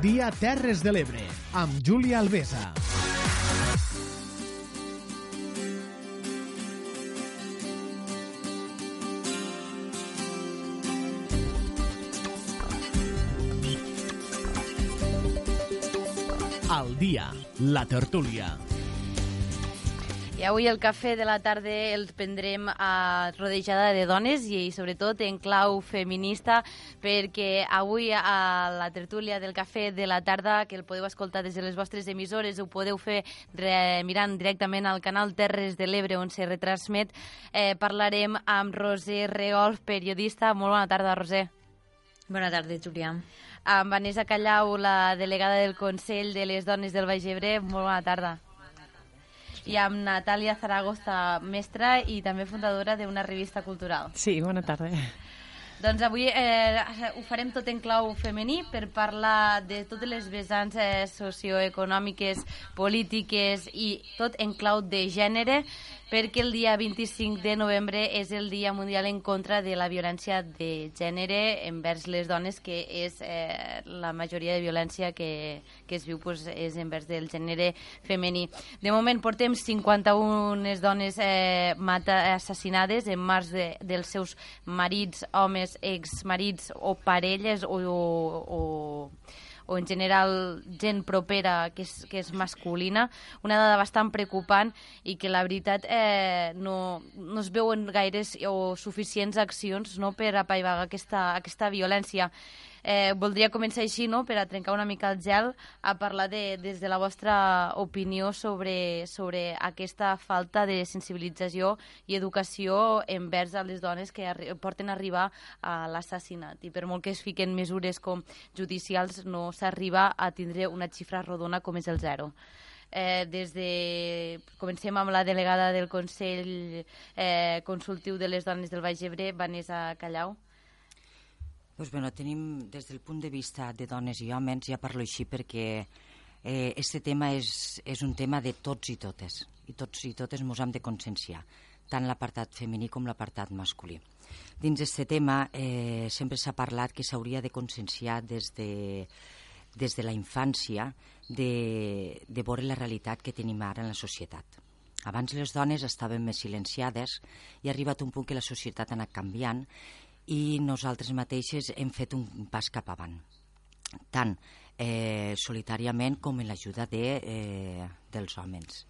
Dia Terres de l'Ebre, amb Júlia Alvesa. Al dia, la tertúlia. I avui el cafè de la tarda el prendrem a rodejada de dones i sobretot en clau feminista perquè avui a la tertúlia del cafè de la tarda que el podeu escoltar des de les vostres emissores ho podeu fer mirant directament al canal Terres de l'Ebre on se retransmet eh, parlarem amb Roser Regolf, periodista. Molt bona tarda, Roser. Bona tarda, Julià. Amb Vanessa Callau, la delegada del Consell de les Dones del Baix Ebre. Molt bona tarda i amb Natàlia Zaragoza, mestra i també fundadora d'una revista cultural. Sí, bona tarda. Doncs avui eh, ho farem tot en clau femení per parlar de totes les vessants eh, socioeconòmiques, polítiques i tot en clau de gènere perquè el dia 25 de novembre és el Dia Mundial en contra de la violència de gènere envers les dones, que és eh, la majoria de violència que, que es viu pues, és envers del gènere femení. De moment portem 51 dones eh, mata, assassinades en mars de, dels seus marits, homes, exmarits o parelles o, o, o o en general gent propera que és, que és masculina, una dada bastant preocupant i que la veritat eh, no, no es veuen gaires o suficients accions no, per apaivagar aquesta, aquesta violència. Eh, voldria començar així, no?, per a trencar una mica el gel, a parlar de, des de la vostra opinió sobre, sobre aquesta falta de sensibilització i educació envers a les dones que porten a arribar a l'assassinat. I per molt que es fiquen mesures com judicials, no s'arriba a tindre una xifra rodona com és el zero. Eh, des de... Comencem amb la delegada del Consell eh, Consultiu de les Dones del Baix Ebre, Vanessa Callau. Pues bueno, tenim des del punt de vista de dones i homes, ja parlo així perquè eh, este tema és, és un tema de tots i totes, i tots i totes ens hem de conscienciar, tant l'apartat femení com l'apartat masculí. Dins d'aquest tema eh, sempre s'ha parlat que s'hauria de conscienciar des de, des de la infància de, de veure la realitat que tenim ara en la societat. Abans les dones estaven més silenciades i ha arribat un punt que la societat ha anat canviant i nosaltres mateixes hem fet un pas cap avant tant eh, solitàriament com en l'ajuda de, eh, dels homes.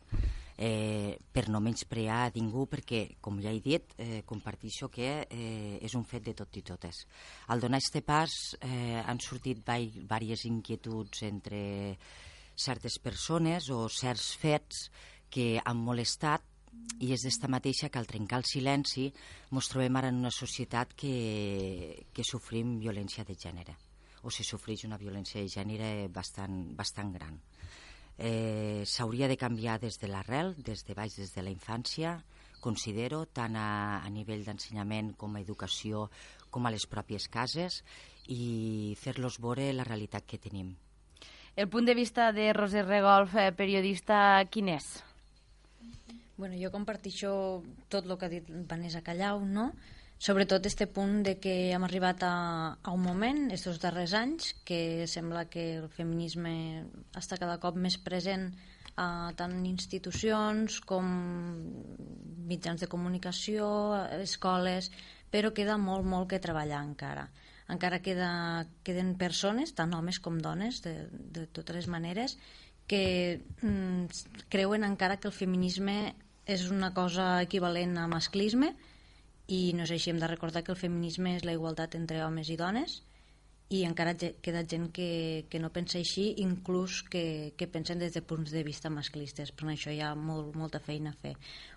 Eh, per no menysprear a ningú, perquè, com ja he dit, eh, comparteixo que eh, és un fet de tot i totes. Al donar aquest pas eh, han sortit diverses inquietuds entre certes persones o certs fets que han molestat i és d'esta mateixa que al trencar el silenci ens trobem ara en una societat que, que sofrim violència de gènere o se sofreix una violència de gènere bastant, bastant gran. Eh, S'hauria de canviar des de l'arrel, des de baix, des de la infància, considero, tant a, a nivell d'ensenyament com a educació, com a les pròpies cases, i fer-los veure la realitat que tenim. El punt de vista de Roser Regolf, eh, periodista, quin és? Bueno, jo comparteixo tot el que ha dit Vanessa Callau, no? Sobretot este punt de que hem arribat a, a un moment, estos darrers anys, que sembla que el feminisme està cada cop més present a tant institucions com mitjans de comunicació, escoles, però queda molt, molt que treballar encara. Encara queda, queden persones, tant homes com dones, de, de totes les maneres, que mm, creuen encara que el feminisme és una cosa equivalent a masclisme i no sé si hem de recordar que el feminisme és la igualtat entre homes i dones i encara queda gent que, que no pensa així, inclús que, que pensen des de punts de vista masclistes. Per això hi ha molt, molta feina a fer.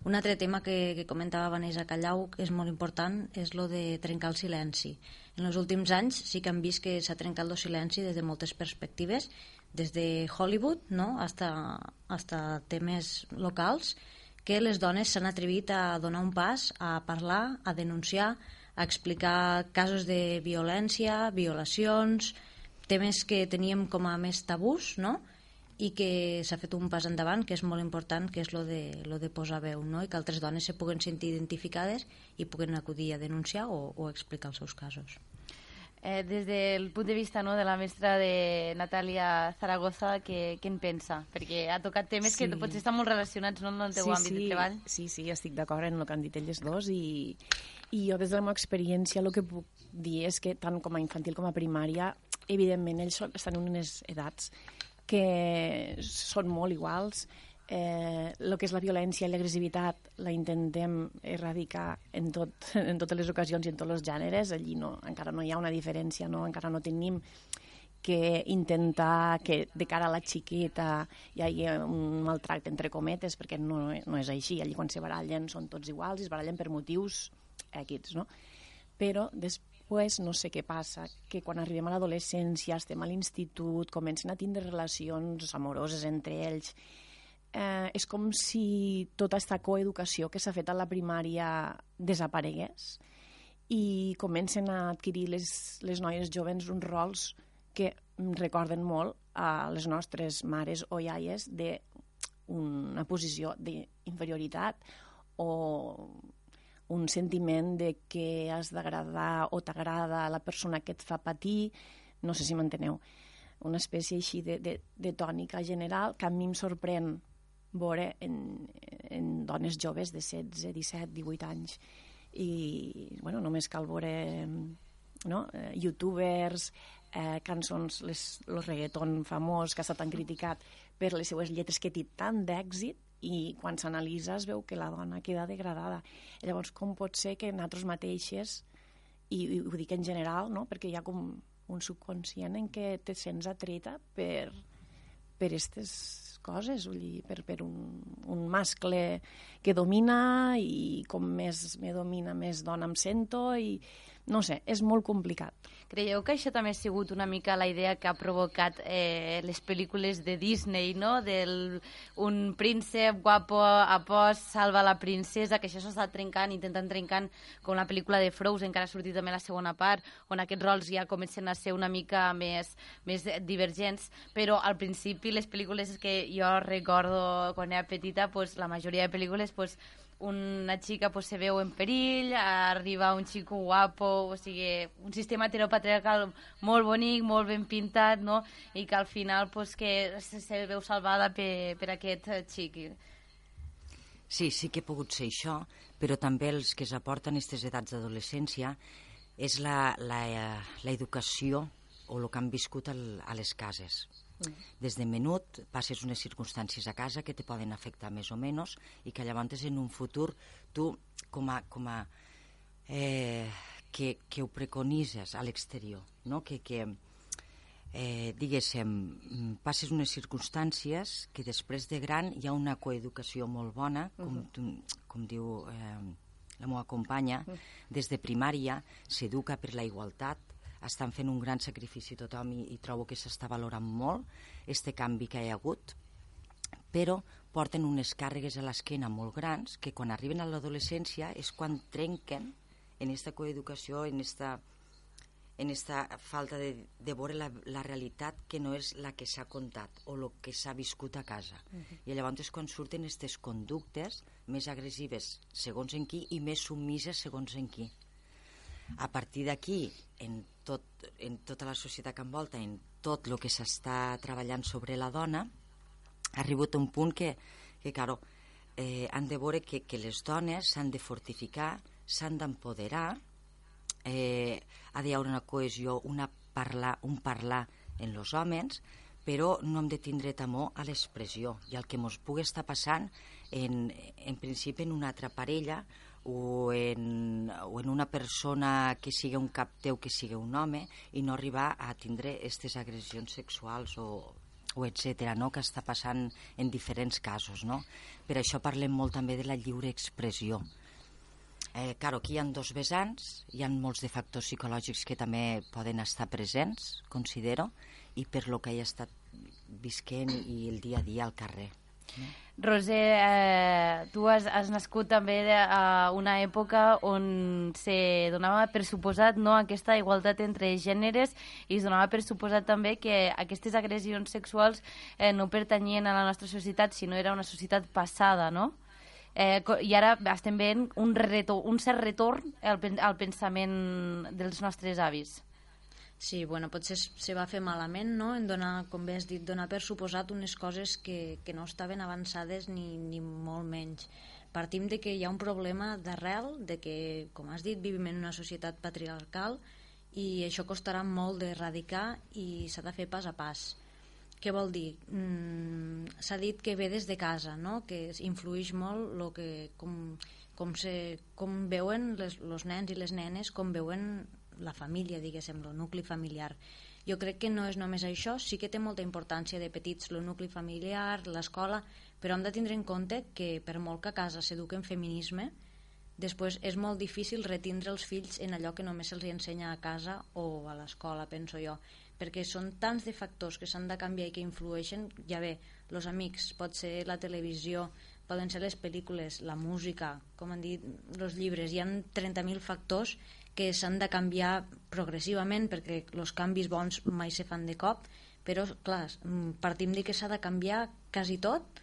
Un altre tema que, que comentava Vanessa Callau, que és molt important, és lo de trencar el silenci. En els últims anys sí que han vist que s'ha trencat el silenci des de moltes perspectives, des de Hollywood no? hasta, hasta temes locals, que les dones s'han atrevit a donar un pas, a parlar, a denunciar, a explicar casos de violència, violacions, temes que teníem com a més tabús, no? i que s'ha fet un pas endavant que és molt important, que és lo de, lo de posar veu, no? i que altres dones se puguen sentir identificades i puguen acudir a denunciar o, o explicar els seus casos. Eh, des del punt de vista no, de la mestra de Natàlia Zaragoza, què, què en pensa? Perquè ha tocat temes sí. que potser estan molt relacionats no, en el teu sí, àmbit sí, de treball. Sí, sí, estic d'acord en el que han dit elles dos i, i jo des de la meva experiència el que puc dir és que tant com a infantil com a primària, evidentment ells estan en unes edats que són molt iguals, eh, que és la violència i l'agressivitat la intentem erradicar en, tot, en totes les ocasions i en tots els gèneres. Allí no, encara no hi ha una diferència, no? encara no tenim que intentar que de cara a la xiqueta hi hagi un maltracte entre cometes, perquè no, no és així. Allí quan se barallen són tots iguals i es barallen per motius equips, no? Però després no sé què passa, que quan arribem a l'adolescència, estem a l'institut, comencen a tindre relacions amoroses entre ells, eh, és com si tota aquesta coeducació que s'ha fet a la primària desaparegués i comencen a adquirir les, les noies joves uns rols que recorden molt a les nostres mares o iaies de una posició d'inferioritat o un sentiment de que has d'agradar o t'agrada la persona que et fa patir, no sé si m'enteneu, una espècie així de, de, de tònica general que a mi em sorprèn veure en, en dones joves de 16, 17, 18 anys. I, bueno, només cal veure no? eh, youtubers, eh, cançons, les, los reggaeton famós, que ha estat tan criticat per les seues lletres que té tant d'èxit i quan s'analitza es veu que la dona queda degradada. Llavors, com pot ser que nosaltres mateixes, i, i ho dic en general, no? perquè hi ha com un subconscient en què te sents atreta per, per aquestes coses, vull dir, per, per un, un mascle que domina i com més me domina, més dona em sento i no sé, és molt complicat. Creieu que això també ha sigut una mica la idea que ha provocat eh, les pel·lícules de Disney, no? Del un príncep guapo a pos salva la princesa, que això s'ha estat trencant, intentant trencant com la pel·lícula de Frozen, encara ha sortit també la segona part, on aquests rols ja comencen a ser una mica més, més divergents, però al principi les pel·lícules que jo recordo quan era petita, pues, la majoria de pel·lícules pues, una xica pues, se veu en perill, arriba un xico guapo, o sigui, un sistema heteropatriarcal molt bonic, molt ben pintat, no? i que al final pues, que se, se veu salvada per, per aquest xic. Sí, sí que ha pogut ser això, però també els que s'aporten aquestes edats d'adolescència és la, la, la educació o el que han viscut al, a les cases. Des de menut passes unes circumstàncies a casa que te poden afectar més o menys i que llavors en un futur tu com a, com a eh, que, que ho preconitzes a l'exterior, no? que, que eh, diguéssim, passes unes circumstàncies que després de gran hi ha una coeducació molt bona, com, uh -huh. com diu eh, la meva companya, uh -huh. des de primària s'educa per la igualtat, estan fent un gran sacrifici tothom i, i trobo que s'està valorant molt este canvi que hi ha hagut, però porten unes càrregues a l'esquena molt grans que quan arriben a l'adolescència és quan trenquen en aquesta coeducació, en esta, en esta falta de, de veure la, la realitat que no és la que s'ha contat o el que s'ha viscut a casa. Uh -huh. I llavors és quan surten aquestes conductes més agressives segons en qui i més submises segons en qui. A partir d'aquí, en, tot, en tota la societat que envolta, en tot el que s'està treballant sobre la dona, ha arribat un punt que, que claro, eh, han de veure que, que les dones s'han de fortificar, s'han d'empoderar, eh, ha d'hi haure una cohesió, una parlar, un parlar en els homes, però no hem de tindre temor a l'expressió. I al que ens pugui estar passant en, en principi en una altra parella o en, o en una persona que sigui un cap teu que sigui un home i no arribar a tindre aquestes agressions sexuals o, o etc no? que està passant en diferents casos. No? Per això parlem molt també de la lliure expressió. Eh, claro, aquí hi ha dos vessants, hi ha molts de factors psicològics que també poden estar presents, considero, i per lo que he estat visquent i el dia a dia al carrer. Roser, eh, tu has, has nascut també a una època on se donava per suposat no, aquesta igualtat entre gèneres i es donava per suposat també que aquestes agressions sexuals eh, no pertanyien a la nostra societat, sinó era una societat passada, no? Eh, I ara estem veient un, retor, un cert retorn al, al pensament dels nostres avis. Sí, bueno, potser se va fer malament, no?, en donar, com bé has dit, donar per suposat unes coses que, que no estaven avançades ni, ni molt menys. Partim de que hi ha un problema d'arrel, de que, com has dit, vivim en una societat patriarcal i això costarà molt d'erradicar i s'ha de fer pas a pas. Què vol dir? Mm, s'ha dit que ve des de casa, no? que influeix molt lo que, com, com, se, com veuen els nens i les nenes, com veuen la família, diguéssim, el nucli familiar. Jo crec que no és només això, sí que té molta importància de petits el nucli familiar, l'escola, però hem de tindre en compte que per molt que a casa s'eduquen en feminisme, després és molt difícil retindre els fills en allò que només se'ls ensenya a casa o a l'escola, penso jo, perquè són tants de factors que s'han de canviar i que influeixen, ja bé, els amics, pot ser la televisió, poden ser les pel·lícules, la música, com han dit, els llibres, hi ha 30.000 factors que s'han de canviar progressivament perquè els canvis bons mai se fan de cop, però clar, partim de que s'ha de canviar quasi tot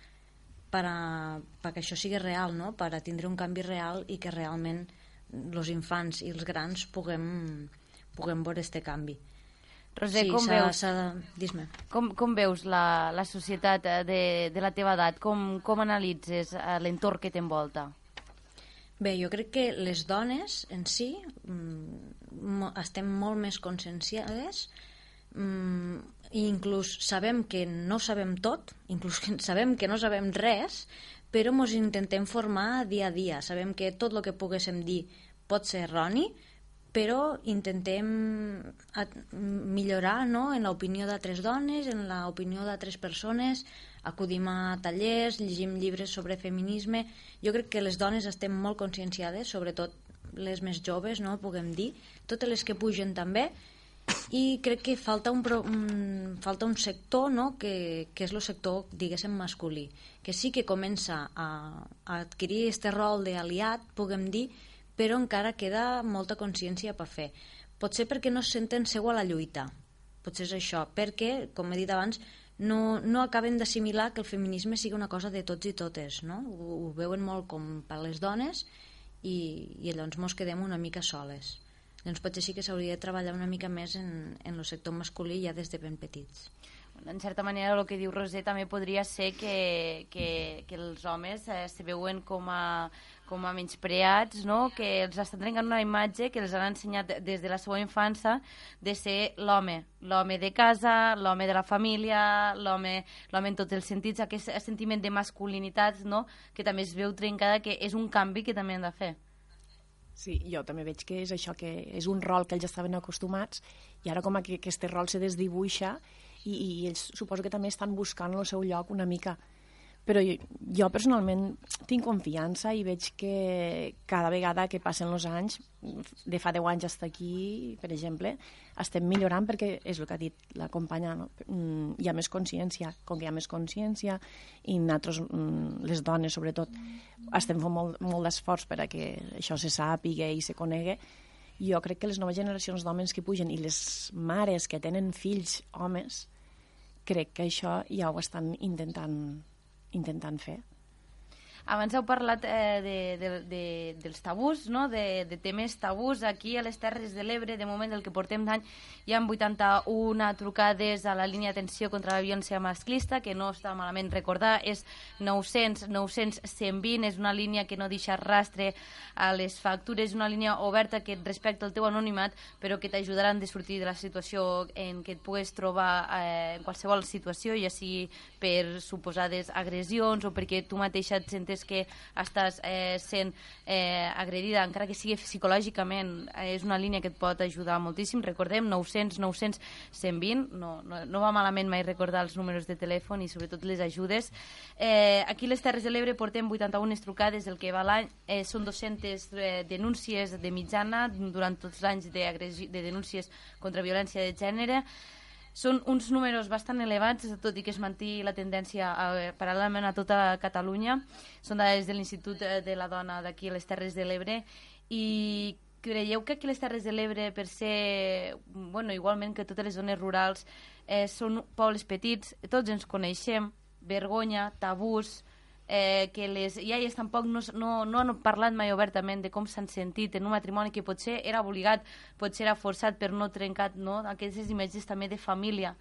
per a, perquè això sigui real, no? per a tindre un canvi real i que realment els infants i els grans puguem, puguem veure aquest canvi. Roser, sí, com veus, de... com, com veus la, la societat eh, de, de la teva edat? Com, com analitzes eh, l'entorn que t'envolta? Bé, jo crec que les dones en si mm, estem molt més conscienciades mm, i inclús sabem que no sabem tot, inclús que sabem que no sabem res, però ens intentem formar dia a dia. Sabem que tot el que poguéssim dir pot ser erroni, però intentem millorar no? en l'opinió d'altres dones, en l'opinió d'altres persones, acudim a tallers, llegim llibres sobre feminisme. Jo crec que les dones estem molt conscienciades, sobretot les més joves, no puguem dir, totes les que pugen també, i crec que falta un, un, falta un sector no? que, que és el sector, diguéssim, masculí, que sí que comença a, a adquirir aquest rol d'aliat, puguem dir, però encara queda molta consciència per fer. Potser perquè no se senten seu a la lluita, potser és això, perquè, com he dit abans, no, no acaben d'assimilar que el feminisme sigui una cosa de tots i totes, no? Ho, ho veuen molt com per les dones i, i llavors mos quedem una mica soles doncs potser sí que s'hauria de treballar una mica més en, en el sector masculí ja des de ben petits. En certa manera, el que diu Roser també podria ser que, que, que els homes eh, se veuen com a, com a menyspreats, no? que els estan trencant una imatge que els han ensenyat des de la seva infància de ser l'home, l'home de casa, l'home de la família, l'home en tots els sentits, aquest sentiment de masculinitat no? que també es veu trencada, que és un canvi que també han de fer. Sí, jo també veig que és això, que és un rol que ells estaven acostumats i ara com que aquest rol se desdibuixa i, i ells suposo que també estan buscant el seu lloc una mica però jo, jo personalment tinc confiança i veig que cada vegada que passen els anys, de fa 10 anys fins aquí, per exemple, estem millorant perquè és el que ha dit la companya, no? Mm, hi ha més consciència, com que hi ha més consciència i nosaltres, mm, les dones sobretot, estem fent molt, molt d'esforç per a que això se sàpiga i se conegui, jo crec que les noves generacions d'homes que pugen i les mares que tenen fills homes, crec que això ja ho estan intentant intentant fer. Abans heu parlat eh, de, de, de, dels tabús, no? de, de temes tabús aquí a les Terres de l'Ebre. De moment, el que portem d'any, hi ha 81 trucades a la línia d'atenció contra la violència masclista, que no està malament recordar, és 900, 900, 120, és una línia que no deixa rastre a les factures, una línia oberta que respecta el teu anonimat, però que t'ajudaran de sortir de la situació en què et pugues trobar eh, en qualsevol situació, ja sigui per suposades agressions o perquè tu mateixa et sentes que estàs eh, sent eh, agredida, encara que sigui psicològicament, eh, és una línia que et pot ajudar moltíssim. Recordem, 900, 900, 120, no, no, no va malament mai recordar els números de telèfon i sobretot les ajudes. Eh, aquí a les Terres de l'Ebre portem 81 trucades, el que va l'any eh, són 200 eh, denúncies de mitjana durant tots els anys de, de denúncies contra violència de gènere. Són uns números bastant elevats, tot i que es manté la tendència eh, paral·lelament a tota Catalunya. Són dades de l'Institut eh, de la Dona d'aquí a les Terres de l'Ebre. I creieu que aquí les Terres de l'Ebre, per ser, bueno, igualment que totes les zones rurals, eh, són pobles petits, tots ens coneixem, vergonya, tabús, eh, que les iaies tampoc no, no, no han parlat mai obertament de com s'han sentit en un matrimoni que potser era obligat, potser era forçat per no trencar no? aquestes imatges també de família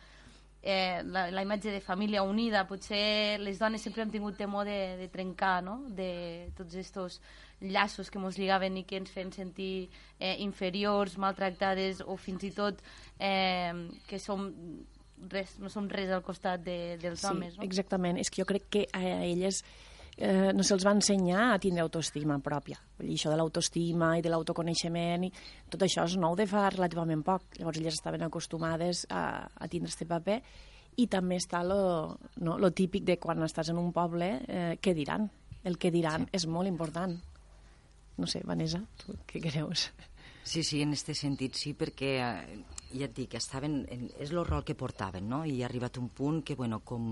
eh, la, la imatge de família unida, potser les dones sempre hem tingut temor de, de trencar, no? de tots aquests llaços que ens lligaven i que ens feien sentir eh, inferiors, maltractades o fins i tot eh, que som res, no som res al costat de, dels sí, homes. No? exactament. És que jo crec que a elles eh, no se'ls va ensenyar a tindre autoestima pròpia. I això de l'autoestima i de l'autoconeixement, i tot això és nou de fa relativament poc. Llavors elles estaven acostumades a, a tindre aquest paper i també està lo, no, lo típic de quan estàs en un poble, eh, què diran? El que diran sí. és molt important. No sé, Vanessa, tu què creus? Sí, sí, en aquest sentit sí, perquè eh, ja et dic, estaven, en, és el rol que portaven, no? I ha arribat un punt que, bueno, com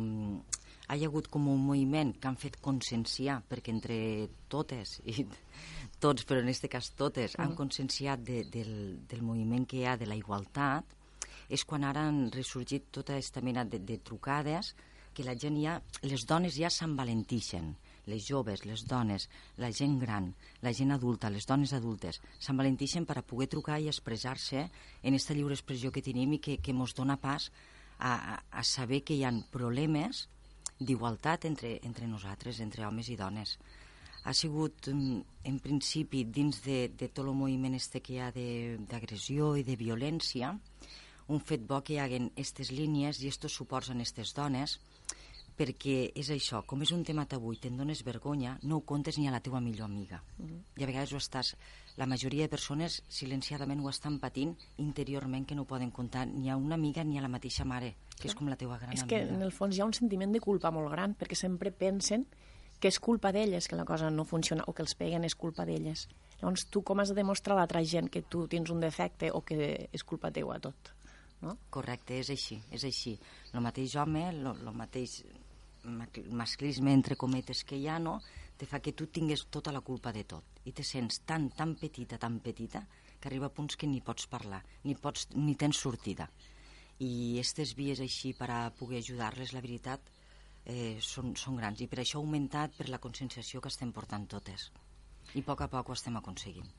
ha hi hagut com un moviment que han fet conscienciar, perquè entre totes, i tots, però en aquest cas totes, mm. han conscienciat de, del, del moviment que hi ha de la igualtat, és quan ara han ressorgit tota aquesta mena de, de trucades que la gent ja, les dones ja s'envalentixen, les joves, les dones, la gent gran, la gent adulta, les dones adultes, s'envalentixen per a poder trucar i expressar-se en aquesta lliure expressió que tenim i que, que mos dona pas a, a, saber que hi ha problemes d'igualtat entre, entre nosaltres, entre homes i dones. Ha sigut, mm, en principi, dins de, de tot el moviment este que hi ha d'agressió i de violència, un fet bo que hi haguen aquestes línies i estos suports en aquestes dones, perquè és això, com és un tema tabú i te'n dones vergonya, no ho contes ni a la teua millor amiga. Mm -hmm. I a vegades ho estàs... La majoria de persones silenciadament ho estan patint interiorment que no ho poden contar ni a una amiga ni a la mateixa mare, que és com la teua gran és amiga. És que en el fons hi ha un sentiment de culpa molt gran, perquè sempre pensen que és culpa d'elles que la cosa no funciona o que els peguen és culpa d'elles. Llavors, tu com has de demostrar a l'altra gent que tu tens un defecte o que és culpa teua tot? No? Correcte, és així, és així. El mateix home, el mateix masclisme entre cometes que hi ha, no? te fa que tu tingues tota la culpa de tot i te sents tan, tan petita, tan petita que arriba a punts que ni pots parlar, ni, pots, ni tens sortida. I aquestes vies així per a poder ajudar-les, la veritat, eh, són, són grans. I per això ha augmentat per la conscienciació que estem portant totes. I a poc a poc ho estem aconseguint.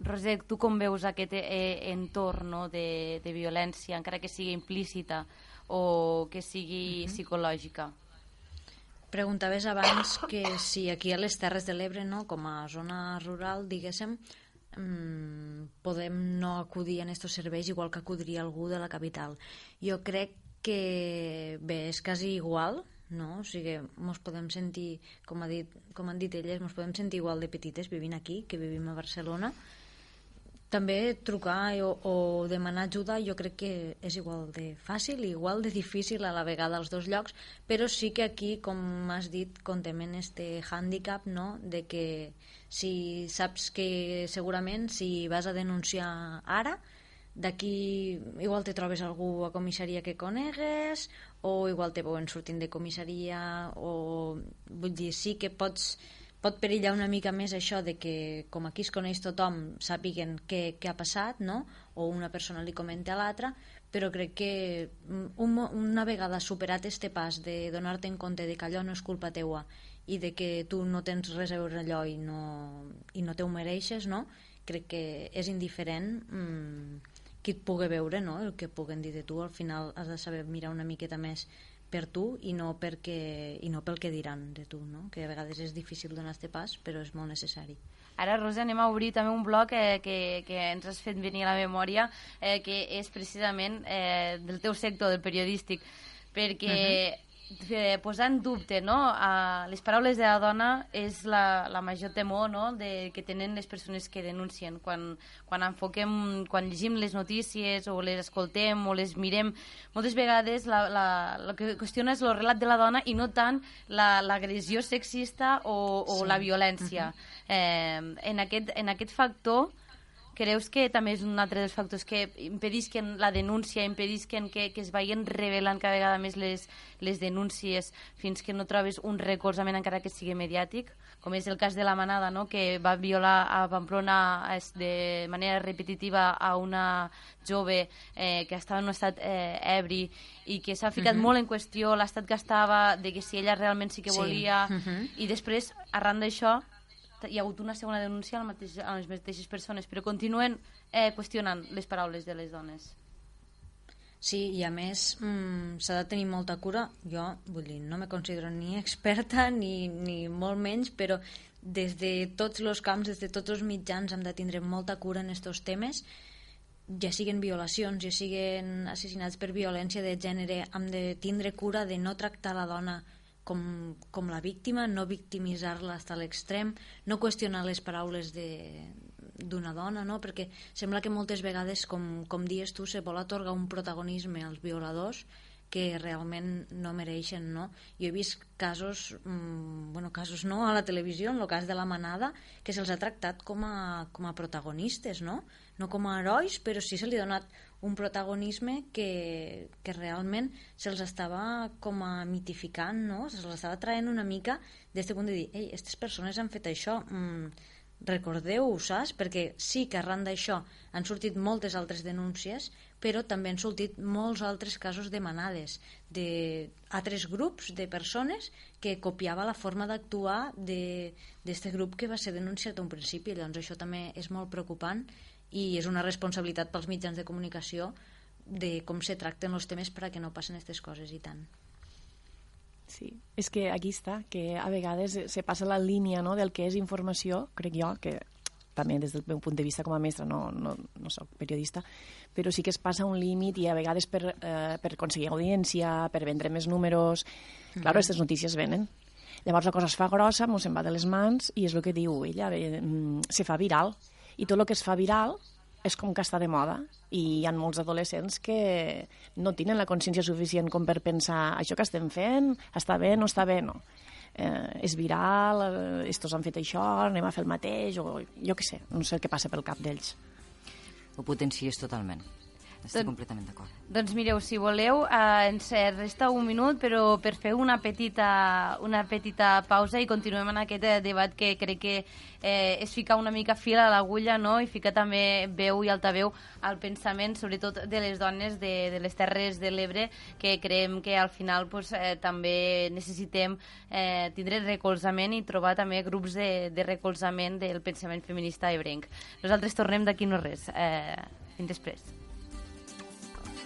Roset, tu com veus aquest eh, entorn no, de, de violència, encara que sigui implícita o que sigui uh -huh. psicològica? Preguntaves abans que si aquí a les Terres de l'Ebre, no, com a zona rural, diguéssim, mmm, podem no acudir a aquests serveis igual que acudiria algú de la capital. Jo crec que, bé, és quasi igual, no? O sigui, ens podem sentir, com, ha dit, com han dit elles, ens podem sentir igual de petites vivint aquí que vivim a Barcelona, també trucar o, o demanar ajuda jo crec que és igual de fàcil i igual de difícil a la vegada als dos llocs, però sí que aquí, com has dit, contem en este hàndicap, no?, de que si saps que segurament si vas a denunciar ara, d'aquí igual te trobes algú a comissaria que conegues o igual te veuen sortint de comissaria o vull dir, sí que pots pot perillar una mica més això de que com aquí es coneix tothom sàpiguen què, què ha passat no? o una persona li comenta a l'altra però crec que un, una vegada superat este pas de donar-te en compte de que allò no és culpa teua i de que tu no tens res a veure allò i no, i no te ho mereixes no? crec que és indiferent mmm, qui et pugui veure no? el que puguen dir de tu al final has de saber mirar una miqueta més per tu i no, perquè, i no pel que diran de tu, no? que a vegades és difícil donar este pas, però és molt necessari. Ara, Rosa, anem a obrir també un bloc eh, que, que ens has fet venir a la memòria, eh, que és precisament eh, del teu sector, del periodístic, perquè uh -huh posar en dubte no? a les paraules de la dona és la, la major temor no? de, que tenen les persones que denuncien quan, quan enfoquem, quan llegim les notícies o les escoltem o les mirem moltes vegades la, la, la que qüestiona és el relat de la dona i no tant l'agressió la, sexista o, o sí. la violència uh -huh. eh, en, aquest, en aquest factor creus que també és un altre dels factors que impedisquen la denúncia, impedisquen que, que es vagin revelant cada vegada més les, les denúncies fins que no trobes un recolzament encara que sigui mediàtic, com és el cas de la manada, no? que va violar a Pamplona de manera repetitiva a una jove eh, que estava en un estat eh, ebri i que s'ha ficat uh mhm. -huh. molt en qüestió l'estat que estava, de que si ella realment sí que volia, sí. uh -huh. i després, arran d'això, hi ha hagut una segona denúncia mateix, a les mateixes persones, però continuen eh, qüestionant les paraules de les dones. Sí, i a més mmm, s'ha de tenir molta cura. Jo, vull dir, no me considero ni experta ni, ni molt menys, però des de tots els camps, des de tots els mitjans hem de tindre molta cura en aquests temes ja siguen violacions, ja siguen assassinats per violència de gènere, hem de tindre cura de no tractar la dona com, com la víctima, no victimitzar-la fins a l'extrem, no qüestionar les paraules d'una dona, no? perquè sembla que moltes vegades, com, com dius tu, se vol atorgar un protagonisme als violadors que realment no mereixen, no? Jo he vist casos, mmm, bueno, casos no, a la televisió, en el cas de la manada, que se'ls ha tractat com a, com a protagonistes, no? No com a herois, però sí se li ha donat un protagonisme que, que realment se'ls estava com a mitificant, no? Se'ls estava traient una mica de punt de dir, ei, aquestes persones han fet això, mm, recordeu-ho, saps? Perquè sí que arran d'això han sortit moltes altres denúncies, però també han sortit molts altres casos de manades, d'altres grups de persones que copiava la forma d'actuar d'aquest grup que va ser denunciat a un principi. Llavors això també és molt preocupant i és una responsabilitat pels mitjans de comunicació de com se tracten els temes per a que no passen aquestes coses i tant. Sí, és que aquí està, que a vegades se passa la línia no, del que és informació, crec jo, que també des del meu punt de vista com a mestra no, no, no soc periodista, però sí que es passa un límit i a vegades per, eh, per aconseguir audiència, per vendre més números... Mm -hmm. Claro, aquestes notícies venen. Llavors la cosa es fa grossa, mos se'n va de les mans i és el que diu ella, eh, se fa viral i tot el que es fa viral és com que està de moda i hi ha molts adolescents que no tenen la consciència suficient com per pensar això que estem fent està bé, no està bé, no. Eh, és viral, eh, estos han fet això, anem a fer el mateix, o jo què sé, no sé que passa pel cap d'ells. Ho potencies totalment. Estic Don, completament d'acord. Doncs mireu, si voleu, eh, ens resta un minut, però per fer una petita, una petita pausa i continuem en aquest eh, debat que crec que eh, és ficar una mica fil a l'agulla no? i ficar també veu i altaveu al pensament, sobretot de les dones de, de les Terres de l'Ebre, que creiem que al final pues, eh, també necessitem eh, tindre recolzament i trobar també grups de, de recolzament del pensament feminista ebrenc. Nosaltres tornem d'aquí no res. Eh, fins després.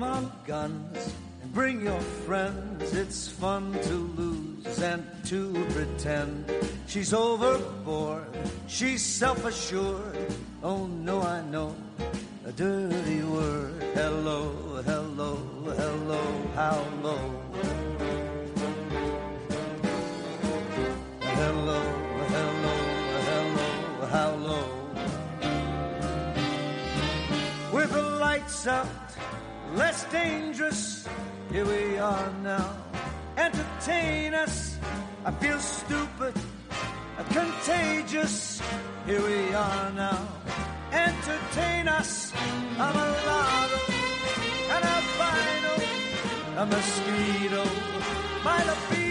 my guns and bring your friends. It's fun to lose and to pretend. She's overboard, she's self assured. Oh no, I know a dirty word. Hello, hello, hello, how low? Hello, hello, hello, how low? With the lights up less dangerous. Here we are now. Entertain us. I feel stupid, contagious. Here we are now. Entertain us. I'm a lotto and a vinyl, a mosquito, my libido.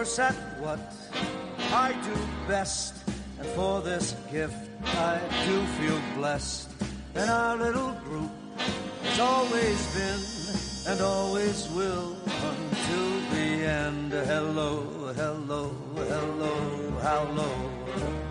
Worse at what I do best, And for this gift I do feel blessed. And our little group has always been and always will until the end. Hello, hello, hello, how low.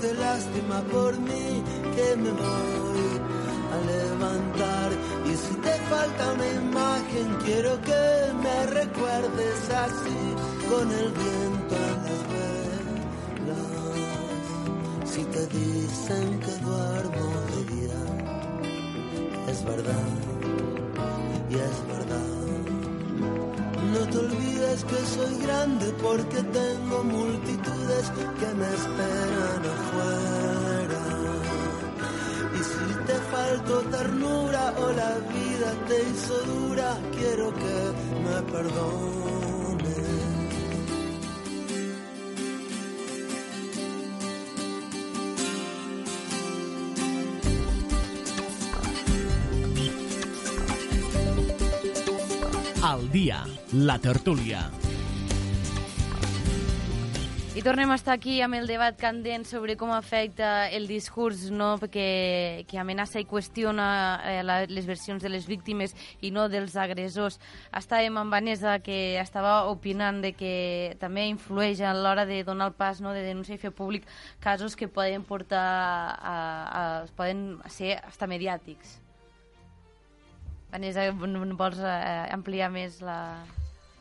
De lástima por mí, que me voy a levantar. Y si te falta una imagen, quiero que me recuerdes así, con el viento en las velas. Si te dicen que duermo de día, es verdad, y es verdad. No te olvides que soy grande porque tengo multitudes que me esperan ternura o la vida te hizo dura, quiero que me perdones. Al dia, la tertúlia. I tornem a estar aquí amb el debat candent sobre com afecta el discurs no? que, que amenaça i qüestiona eh, la, les versions de les víctimes i no dels agressors. Estàvem amb Vanessa que estava opinant de que també influeix a l'hora de donar el pas no? de denunciar i fer públic casos que poden portar a, a, poden ser hasta mediàtics. Vanessa, vols eh, ampliar més la...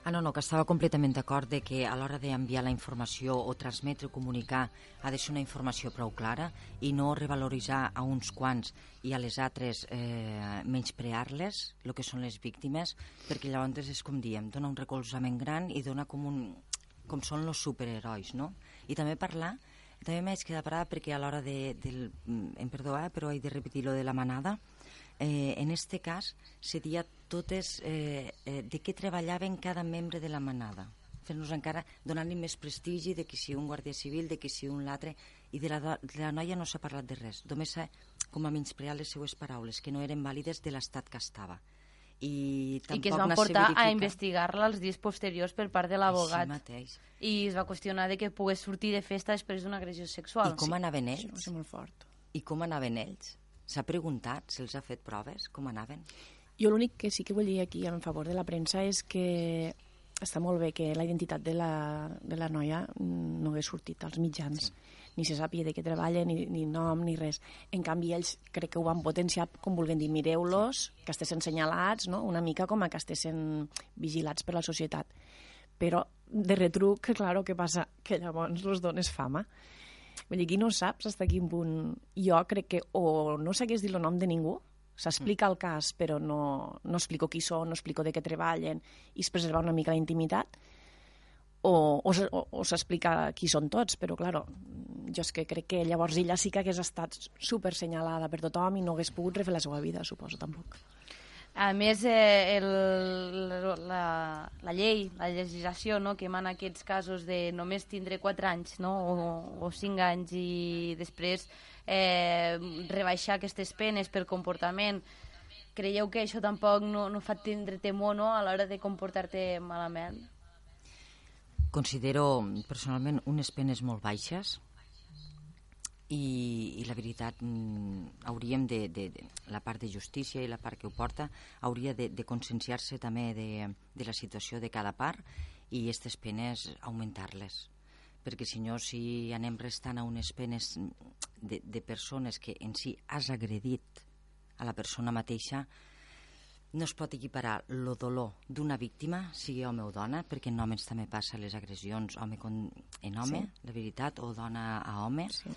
Ah, no, no, que estava completament d'acord de que a l'hora d'enviar la informació o transmetre o comunicar ha de ser una informació prou clara i no revaloritzar a uns quants i a les altres eh, menysprear-les, el que són les víctimes, perquè llavors és com diem, dona un recolzament gran i dona com un com són els superherois, no? I també parlar, també m'haig quedat parada perquè a l'hora de, del, em perdó, eh, però he de repetir lo de la manada, eh, en este cas seria totes eh, eh, de què treballaven cada membre de la manada fer-nos encara, donant-li més prestigi de que si un guàrdia civil, de que si un l'altre i de la, de la noia no s'ha parlat de res només s'ha com a menyspreat les seues paraules que no eren vàlides de l'estat que estava i, I que es tampoc van portar a investigar-la els dies posteriors per part de l'abogat. Així mateix. I es va qüestionar de que pogués sortir de festa després d'una agressió sexual. I com anaven Això ells? ser molt fort. I com anaven ells? S'ha preguntat, se'ls ha fet proves, com anaven? Jo l'únic que sí que vull dir aquí en favor de la premsa és que està molt bé que la identitat de la, de la noia mm, no hagués sortit als mitjans. Sí. Ni se sàpiga de què treballa, ni, ni nom, ni res. En canvi, ells crec que ho van potenciar, com vulguem dir, mireu-los, que estessin senyalats, no? una mica com a que estessin vigilats per la societat. Però, de retruc, claro, què passa? Que llavors els dones fama. Vull dir, aquí no saps fins a quin punt... Jo crec que o no s'hagués dit el nom de ningú, s'explica el cas, però no, no explico qui són, no explico de què treballen, i es preserva una mica la intimitat, o, o, o, s'explica qui són tots, però, claro, jo és que crec que llavors ella sí que hagués estat super senyalada per tothom i no hagués pogut refer la seva vida, suposo, tampoc. A més, eh, el, la, la llei, la legislació no, que emana aquests casos de només tindre 4 anys no, o, o 5 anys i després eh, rebaixar aquestes penes per comportament, creieu que això tampoc no, no fa tindre temor no, a l'hora de comportar-te malament? Considero personalment unes penes molt baixes i, i la veritat mm, hauríem de, de, de, la part de justícia i la part que ho porta hauria de, de conscienciar-se també de, de la situació de cada part i aquestes penes augmentar-les perquè si no, si anem restant a unes penes de, de persones que en si has agredit a la persona mateixa, no es pot equiparar el dolor d'una víctima, sigui home o dona, perquè en homes també passa les agressions home con, en home, sí. la veritat, o dona a home, sí.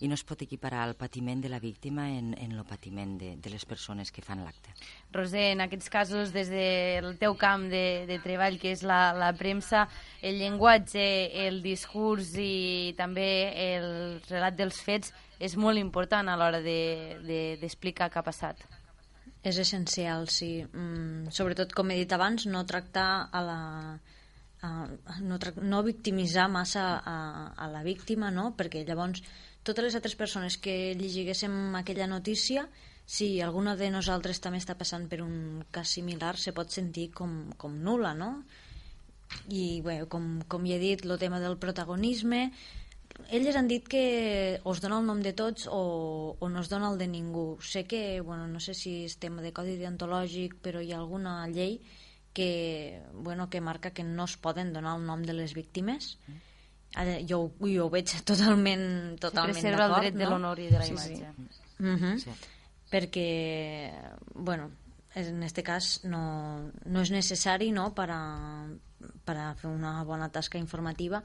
I no es pot equiparar el patiment de la víctima en, en el patiment de, de les persones que fan l'acte. Roser, en aquests casos, des del teu camp de, de treball, que és la, la premsa, el llenguatge, el discurs i també el relat dels fets és molt important a l'hora d'explicar de, de, què ha passat. És essencial, sí. Mm, sobretot, com he dit abans, no tractar a la, a, no, no victimitzar massa a, a la víctima, no? perquè llavors totes les altres persones que llegiguéssim aquella notícia, si alguna de nosaltres també està passant per un cas similar, se pot sentir com, com nula, no? I, bé, com, com ja he dit, el tema del protagonisme, elles han dit que us dona el nom de tots o, o no es dona el de ningú. Sé que, bueno, no sé si és tema de codi deontològic, però hi ha alguna llei que, bueno, que marca que no es poden donar el nom de les víctimes. Mm Ara, jo, jo ho veig totalment, totalment d'acord. Preserva el dret no? de l'honor i de la sí, imatge. Sí. Mm -hmm. sí. Perquè, bueno, en este cas no, no és necessari no, per, a, per a fer una bona tasca informativa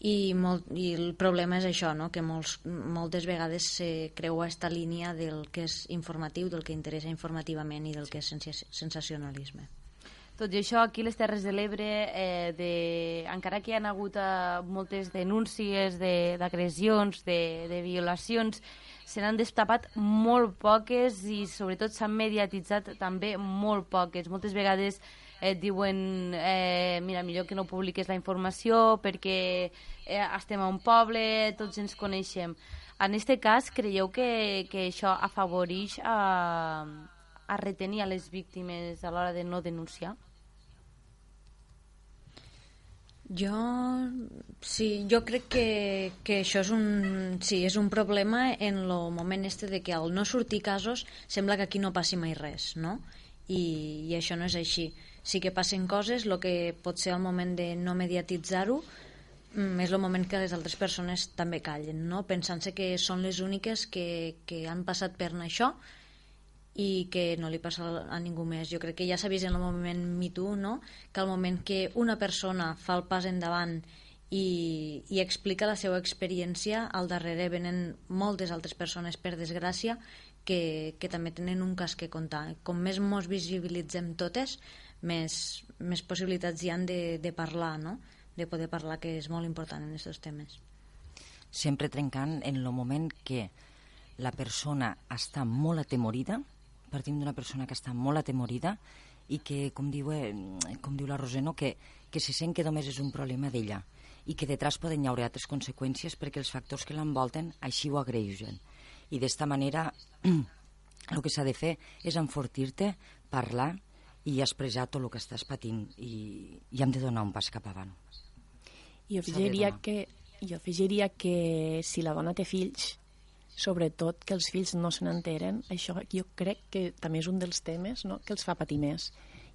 i, molt, i el problema és això, no? que molts, moltes vegades se creua aquesta línia del que és informatiu, del que interessa informativament i del que és sensacionalisme. Tot i això, aquí les Terres de l'Ebre, eh, de... encara que hi ha hagut eh, moltes denúncies d'agressions, de, de, de violacions, se n'han destapat molt poques i sobretot s'han mediatitzat també molt poques. Moltes vegades et eh, diuen eh, mira, millor que no publiques la informació perquè eh, estem a un poble, tots ens coneixem. En aquest cas, creieu que, que això afavoreix a, a retenir a les víctimes a l'hora de no denunciar? Jo, sí, jo crec que, que això és un, sí, és un problema en el moment este de que al no sortir casos sembla que aquí no passi mai res, no? I, i això no és així. Sí que passen coses, el que pot ser el moment de no mediatitzar-ho mm, és el moment que les altres persones també callen, no? pensant-se que són les úniques que, que han passat per això i que no li passa a ningú més. Jo crec que ja s'ha vist en el moment Me Too, no? que al moment que una persona fa el pas endavant i, i explica la seva experiència, al darrere venen moltes altres persones, per desgràcia, que, que també tenen un cas que contar. Com més mos visibilitzem totes, més, més possibilitats hi han de, de parlar, no? de poder parlar, que és molt important en aquests temes. Sempre trencant en el moment que la persona està molt atemorida, partim d'una persona que està molt atemorida i que, com diu, eh, com diu la Roseno, que, que se sent que només és un problema d'ella i que detrás poden haver altres conseqüències perquè els factors que l'envolten així ho agreugen. I d'esta manera el que s'ha de fer és enfortir-te, parlar i expressar tot el que estàs patint i, i hem de donar un pas cap avant. I afegiria que, jo afegiria que si la dona té fills, sobretot que els fills no se n'enteren, això jo crec que també és un dels temes no? que els fa patir més.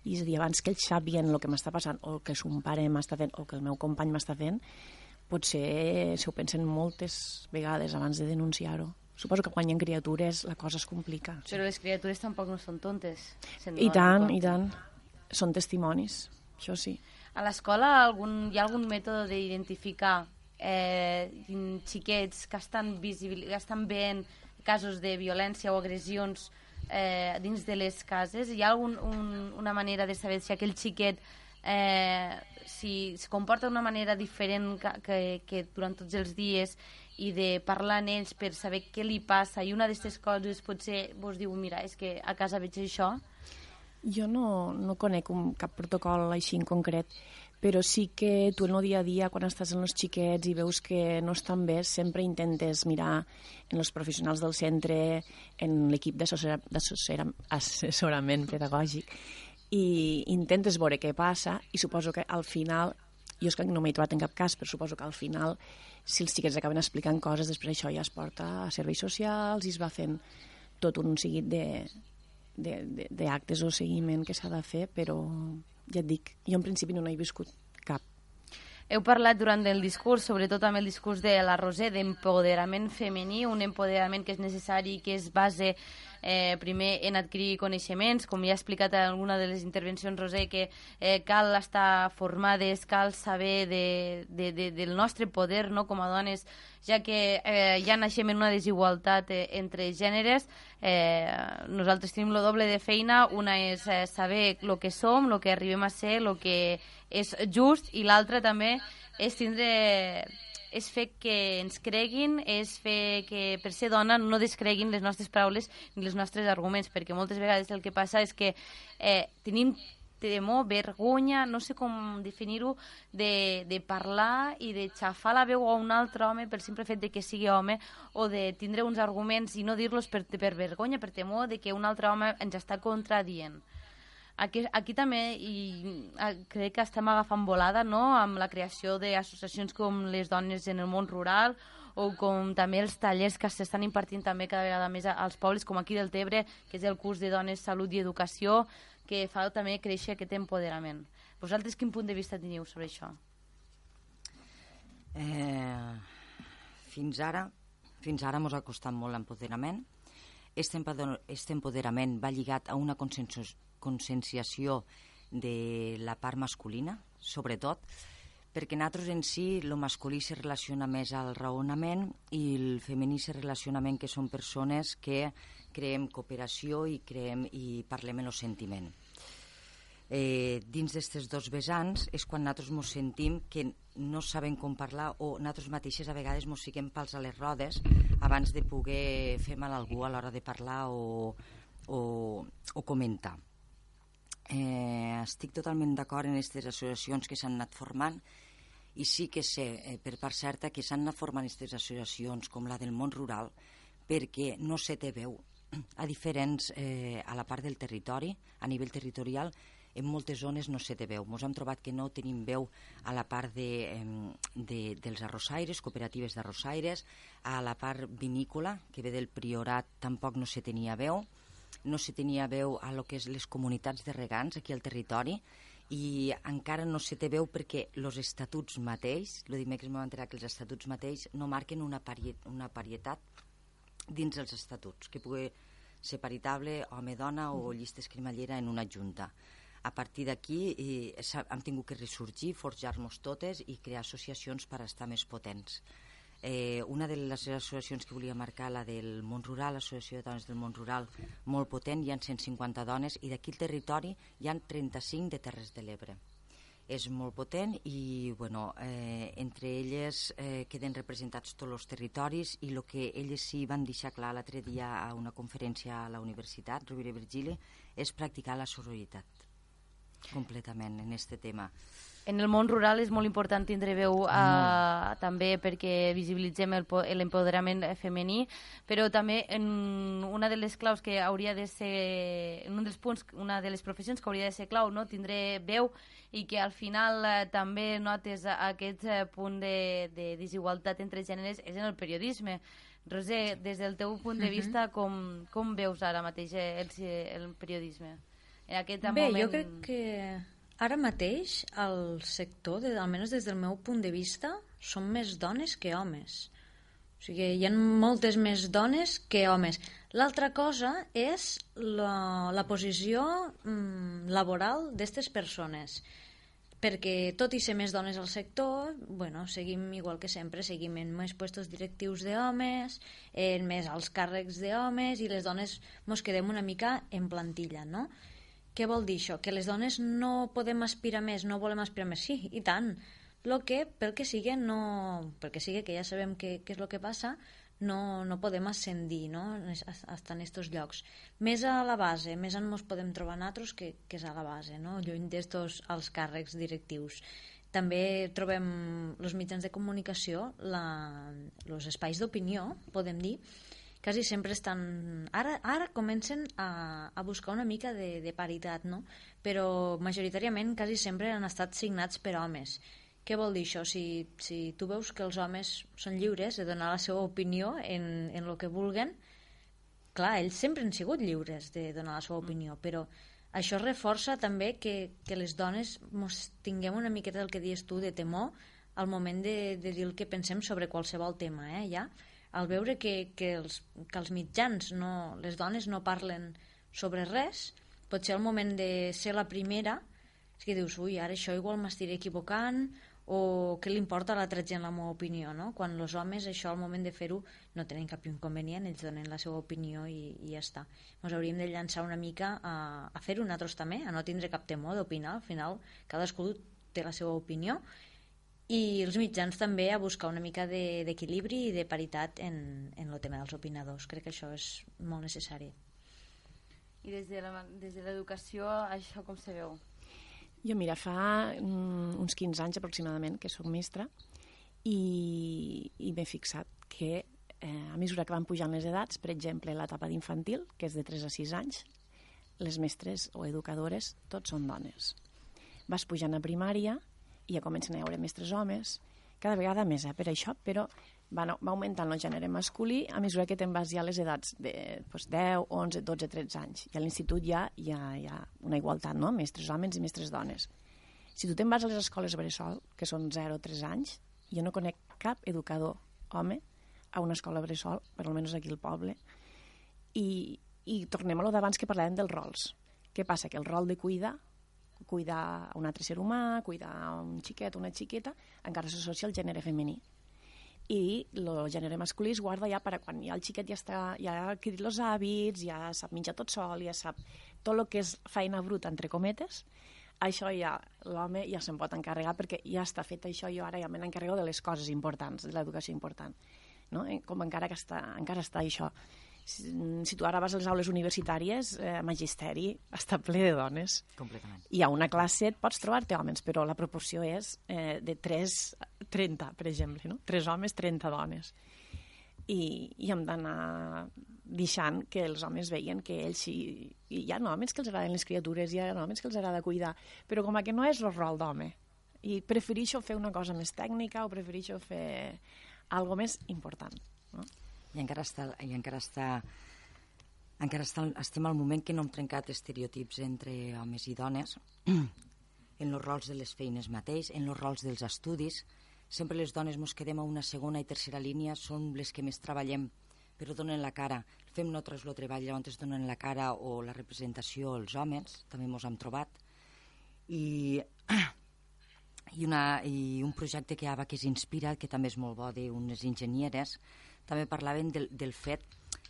I és a dir, abans que ells sàpien el que m'està passant, o que son pare m'està fent, o que el meu company m'està fent, potser se ho pensen moltes vegades abans de denunciar-ho. Suposo que quan hi ha criatures la cosa es complica. Però les criatures tampoc no són tontes. I tant, i tant. Són testimonis, això sí. A l'escola algun, hi ha algun mètode d'identificar eh, xiquets que estan, visibil, que estan veient casos de violència o agressions eh, dins de les cases? Hi ha algun, un, una manera de saber si aquell xiquet eh, si es comporta d'una manera diferent que, que, que durant tots els dies i de parlar amb ells per saber què li passa. I una d'aquestes coses potser vos diu mira, és que a casa veig això jo no, no conec un, cap protocol així en concret però sí que tu en el dia a dia, quan estàs en els xiquets i veus que no estan bé, sempre intentes mirar en els professionals del centre, en l'equip d'assessorament pedagògic, i intentes veure què passa, i suposo que al final, jo és que no m'he trobat en cap cas, però suposo que al final, si els xiquets acaben explicant coses, després això ja es porta a serveis socials i es va fent tot un seguit d'actes o seguiment que s'ha de fer, però ja et dic, jo en principi no n'he viscut. Heu parlat durant el discurs, sobretot amb el discurs de la Roser, d'empoderament femení, un empoderament que és necessari que es base eh, primer en adquirir coneixements, com ja ha explicat en alguna de les intervencions Roser, que eh, cal estar formades, cal saber de, de, de, del nostre poder no? com a dones, ja que eh, ja naixem en una desigualtat eh, entre gèneres, eh, nosaltres tenim el doble de feina, una és eh, saber el que som, el que arribem a ser, el que és just, i l'altra també és tindre és fer que ens creguin, és fer que per ser dona no descreguin les nostres paraules ni els nostres arguments, perquè moltes vegades el que passa és que eh, tenim temor, vergonya, no sé com definir-ho, de, de parlar i de xafar la veu a un altre home pel simple fet de que sigui home o de tindre uns arguments i no dir-los per, per vergonya, per temor de que un altre home ens està contradient. Aquí, aquí també i crec que estem agafant volada no? amb la creació d'associacions com les dones en el món rural o com també els tallers que s'estan impartint també cada vegada més als pobles, com aquí del Tebre, que és el curs de Dones, Salut i Educació, que fa també créixer aquest empoderament. Vosaltres quin punt de vista teniu sobre això? Eh, fins ara, fins ara ens ha costat molt l'empoderament. Este empoderament va lligat a una conscienciació de la part masculina, sobretot, perquè nosaltres en si el masculí se relaciona més al raonament i el femení se relaciona més que són persones que creem cooperació i, creem, i parlem en el sentiment. Eh, dins d'aquests dos vessants és quan nosaltres ens sentim que no sabem com parlar o nosaltres mateixes a vegades ens fiquem pals a les rodes abans de poder fer mal a algú a l'hora de parlar o, o, o comentar. Eh, estic totalment d'acord en aquestes associacions que s'han anat formant i sí que sé, eh, per part certa, que s'han anat formant aquestes associacions com la del món rural perquè no se té veu a diferents, eh, a la part del territori, a nivell territorial, en moltes zones no se té veu. Ens hem trobat que no tenim veu a la part de, de, dels arrossaires, cooperatives d'arrossaires, a la part vinícola, que ve del Priorat, tampoc no se tenia veu, no se tenia veu a lo que és les comunitats de regants aquí al territori i encara no se té veu perquè els estatuts mateix, el dimecres m'ho enterar que els estatuts mateix no marquen una, pariet, una parietat dins dels estatuts, que pugui ser paritable home-dona o llistes cremallera en una junta. A partir d'aquí eh, hem tingut que ressorgir, forjar-nos totes i crear associacions per estar més potents. Eh, una de les associacions que volia marcar, la del món rural, l'Associació de Dones del Món Rural, molt potent, hi ha 150 dones i d'aquí el territori hi han 35 de Terres de l'Ebre. És molt potent i bueno, eh, entre elles eh, queden representats tots els territoris i el que elles sí van deixar clar l'altre dia a una conferència a la Universitat Rovira i Virgili és practicar la sororitat completament en aquest tema en el món rural és molt important tindre veu uh, també perquè visibilitzem l'empoderament femení, però també en una de les claus que hauria de ser, en un dels punts, una de les professions que hauria de ser clau, no? tindre veu i que al final uh, també notes aquest uh, punt de, de desigualtat entre gèneres és en el periodisme. Roser, des del teu punt de vista, com, com veus ara mateix el, el periodisme? En aquest Bé, moment... jo crec que Ara mateix, al sector, almenys des del meu punt de vista, són més dones que homes. O sigui, hi ha moltes més dones que homes. L'altra cosa és la, la posició mm, laboral d'aquestes persones perquè tot i ser més dones al sector, bueno, seguim igual que sempre, seguim en més puestos directius d'homes, en més alts càrrecs d'homes i les dones mos quedem una mica en plantilla, no? Què vol dir això? Que les dones no podem aspirar més, no volem aspirar més? Sí, i tant. Lo que, pel que sigui, no... Pel que sigui, que ja sabem què, és el que passa, no, no podem ascendir no? estar en aquests llocs. Més a la base, més en ens podem trobar nosaltres que, que és a la base, no? lluny d'estos als càrrecs directius. També trobem els mitjans de comunicació, els espais d'opinió, podem dir, quasi sempre estan... Ara, ara comencen a, a buscar una mica de, de paritat, no? Però majoritàriament quasi sempre han estat signats per homes. Què vol dir això? Si, si tu veus que els homes són lliures de donar la seva opinió en, en el que vulguen, clar, ells sempre han sigut lliures de donar la seva opinió, però això reforça també que, que les dones mos tinguem una miqueta del que dius tu de temor al moment de, de dir el que pensem sobre qualsevol tema, eh, ja? Al veure que, que, els, que els mitjans, no, les dones no parlen sobre res, pot ser el moment de ser la primera, és que dius, ui, ara això igual m'estiré equivocant, o què li importa a l'altra gent la meva opinió, no? Quan els homes això al moment de fer-ho no tenen cap inconvenient, ells donen la seva opinió i, i ja està. Ens hauríem de llançar una mica a, a fer-ho nosaltres també, a no tindre cap temor d'opinar, al final cadascú té la seva opinió i els mitjans també a buscar una mica d'equilibri de, i de paritat en, en el tema dels opinadors. Crec que això és molt necessari. I des de la- des de l'educació, això com se veu? Jo, mira, fa mm, uns 15 anys aproximadament que sóc mestra i, i m'he fixat que eh, a mesura que van pujant les edats, per exemple, l'etapa d'infantil, que és de 3 a 6 anys, les mestres o educadores tots són dones. Vas pujant a primària i ja comencen a haure mestres homes, cada vegada més, eh, per això, però va, va augmentant el gènere masculí a mesura que te'n vas ja a les edats de doncs 10, 11, 12, 13 anys. I a l'institut ja hi ha, hi ha una igualtat, no? Mestres homes i mestres dones. Si tu te'n vas a les escoles bressol, que són 0 o 3 anys, jo no conec cap educador home a una escola bressol, per almenys aquí al poble, i, i tornem a lo d'abans que parlàvem dels rols. Què passa? Que el rol de cuidar, cuidar un altre ser humà, cuidar un xiquet, una xiqueta, encara s'associa al gènere femení i el gènere masculí es guarda ja per a quan ja el xiquet ja, està, ja ha adquirit els hàbits, ja sap menjar tot sol, ja sap tot el que és feina bruta, entre cometes, això ja l'home ja se'n pot encarregar perquè ja està fet això, jo ara ja me n'encarrego de les coses importants, de l'educació important. No? Eh, Com encara que està, encara està això. Si, si tu ara vas a les aules universitàries, eh, magisteri està ple de dones. Completament. I a una classe et pots trobar-te homes, però la proporció és eh, de 3 a 30, per exemple, no? 3 homes, 30 dones. I, i hem d'anar deixant que els homes veien que ells sí... I hi ha homes que els agraden les criatures, hi ha homes que els agrada cuidar, però com a que no és el rol d'home. I prefereixo fer una cosa més tècnica o prefereixo fer algo més important. No? I encara està, i encara està encara està, estem al moment que no hem trencat estereotips entre homes i dones en els rols de les feines mateix, en els rols dels estudis. Sempre les dones ens quedem a una segona i tercera línia, són les que més treballem, però donen la cara. Fem nosaltres el treball, llavors donen la cara o la representació els homes, també ens hem trobat. I, i, una, i un projecte que ABA que s'inspira, que també és molt bo, d'unes enginyeres, també parlaven del, del fet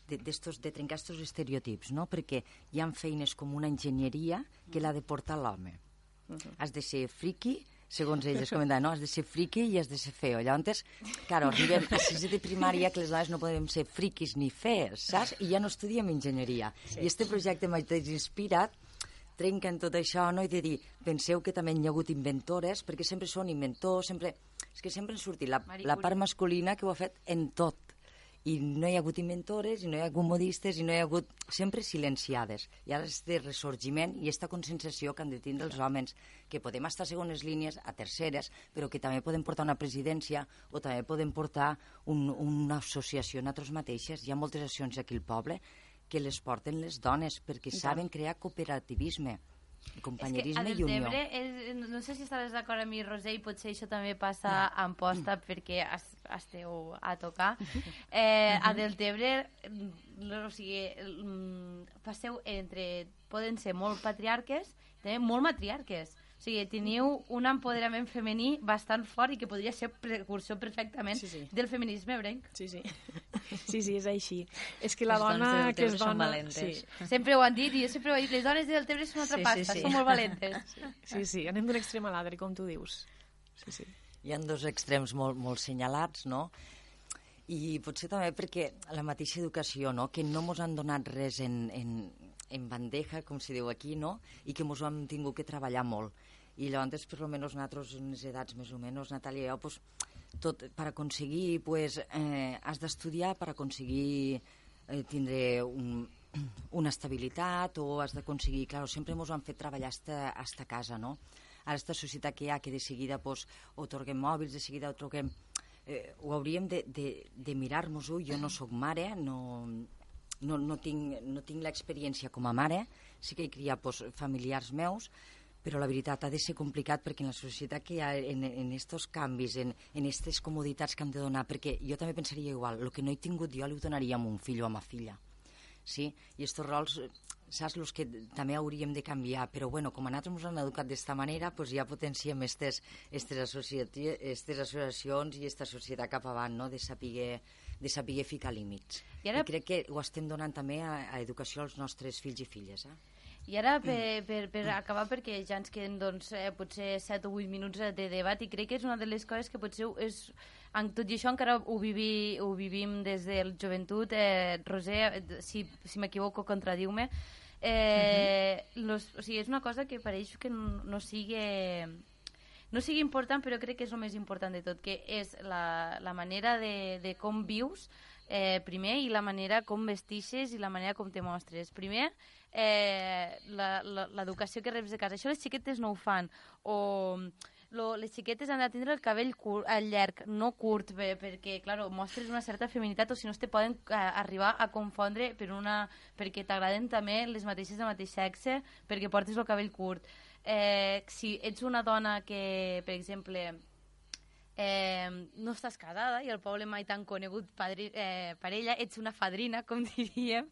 de, de trencar aquests estereotips, no? perquè hi ha feines com una enginyeria que l'ha de portar l'home. Uh -huh. Has de ser friqui, segons ells comentaven, no? has de ser friqui i has de ser feo. Llavors, claro, arribem a sisè de primària que les dones no podem ser friquis ni fees, saps? I ja no estudiem enginyeria. Sí. I este projecte m'ha inspirat trenquen tot això, no? I de dir, penseu que també hi ha hagut inventores, perquè sempre són inventors, sempre... És que sempre han sortit la, la part masculina que ho ha fet en tot. I no hi ha hagut inventores, i no hi ha hagut modistes, i no hi ha hagut... Sempre silenciades. I ara este ressorgiment i esta consensació que han de tindre els homes, que podem estar a segones línies, a terceres, però que també podem portar una presidència o també podem portar un, una associació nosaltres mateixes. Hi ha moltes associacions aquí al poble que les porten les dones perquè saben crear cooperativisme, companyerisme és i que a unió. És, no sé si estaràs d'acord amb mi, Roser, i potser això també passa a Amposta perquè es, esteu a tocar. Eh, a Deltebre, mm, o sigui, mm, passeu entre... Poden ser molt patriarques, també molt matriarques. O sigui, teniu un empoderament femení bastant fort i que podria ser precursor perfectament Sí, sí. del feminisme brenc. Sí, sí. Sí, sí, és així. És que la Les dona que és dona... valentes. Sí, Sempre ho han dit i jo sempre ho he dit, les dones del Tebre són una altra Sí, pasta, sí, sí. són molt valentes. sí, sí, anem d'un extrem a l'altre, com tu dius. Sí, sí. Hi ha dos extrems molt, molt senyalats, no? I potser també perquè la mateixa educació, no? que no ens han donat res en, en, en bandeja, com se diu aquí, no? i que ens ho hem tingut que treballar molt. I llavors, per almenys nosaltres, en les edats més o menys, Natàlia i jo, pues, tot, per aconseguir, pues, eh, has d'estudiar per aconseguir eh, tindre un, una estabilitat o has d'aconseguir... Claro, sempre ens ho han fet treballar hasta, hasta casa, no? Ara, aquesta societat que hi ha, que de seguida pues, otorguem mòbils, de seguida otorguem... Eh, ho hauríem de, de, de mirar-nos-ho. Jo no sóc mare, no, no, no tinc, no tinc l'experiència com a mare, sí que he criat pues, familiars meus, però la veritat ha de ser complicat perquè en la societat que hi ha, en, en estos canvis, en, en aquestes comoditats que hem de donar, perquè jo també pensaria igual, el que no he tingut jo li ho donaria a un fill o a ma filla. Sí? I aquests rols, saps, els que també hauríem de canviar, però bueno, com a nosaltres ens han educat d'esta manera, pues ja potenciem aquestes associacions i aquesta societat cap avant, no? de saber de saber ficar límits. I, ara... I crec que ho estem donant també a, a educació als nostres fills i filles. Eh? I ara, per, per, per acabar, perquè ja ens queden doncs, eh, potser 7 o 8 minuts de debat, i crec que és una de les coses que potser és, en tot i això encara ho, vivi, ho vivim des de la joventut. Eh, Roser, si, si m'equivoco, contradiu-me. Eh, uh -huh. los, o sigui, és una cosa que pareix que no, no sigui no sigui important, però crec que és el més important de tot, que és la, la manera de, de com vius, eh, primer, i la manera com vestixes i la manera com te mostres. Primer, eh, l'educació que reps de casa. Això les xiquetes no ho fan. O lo, les xiquetes han de tindre el cabell curt, el llarg, no curt, bé, perquè, clar, mostres una certa feminitat o si no te poden eh, arribar a confondre per una, perquè t'agraden també les mateixes de mateix sexe perquè portes el cabell curt. Eh, si ets una dona que, per exemple, eh, no estàs casada i el poble mai t'han conegut padri, eh, parella, ets una fadrina, com diríem.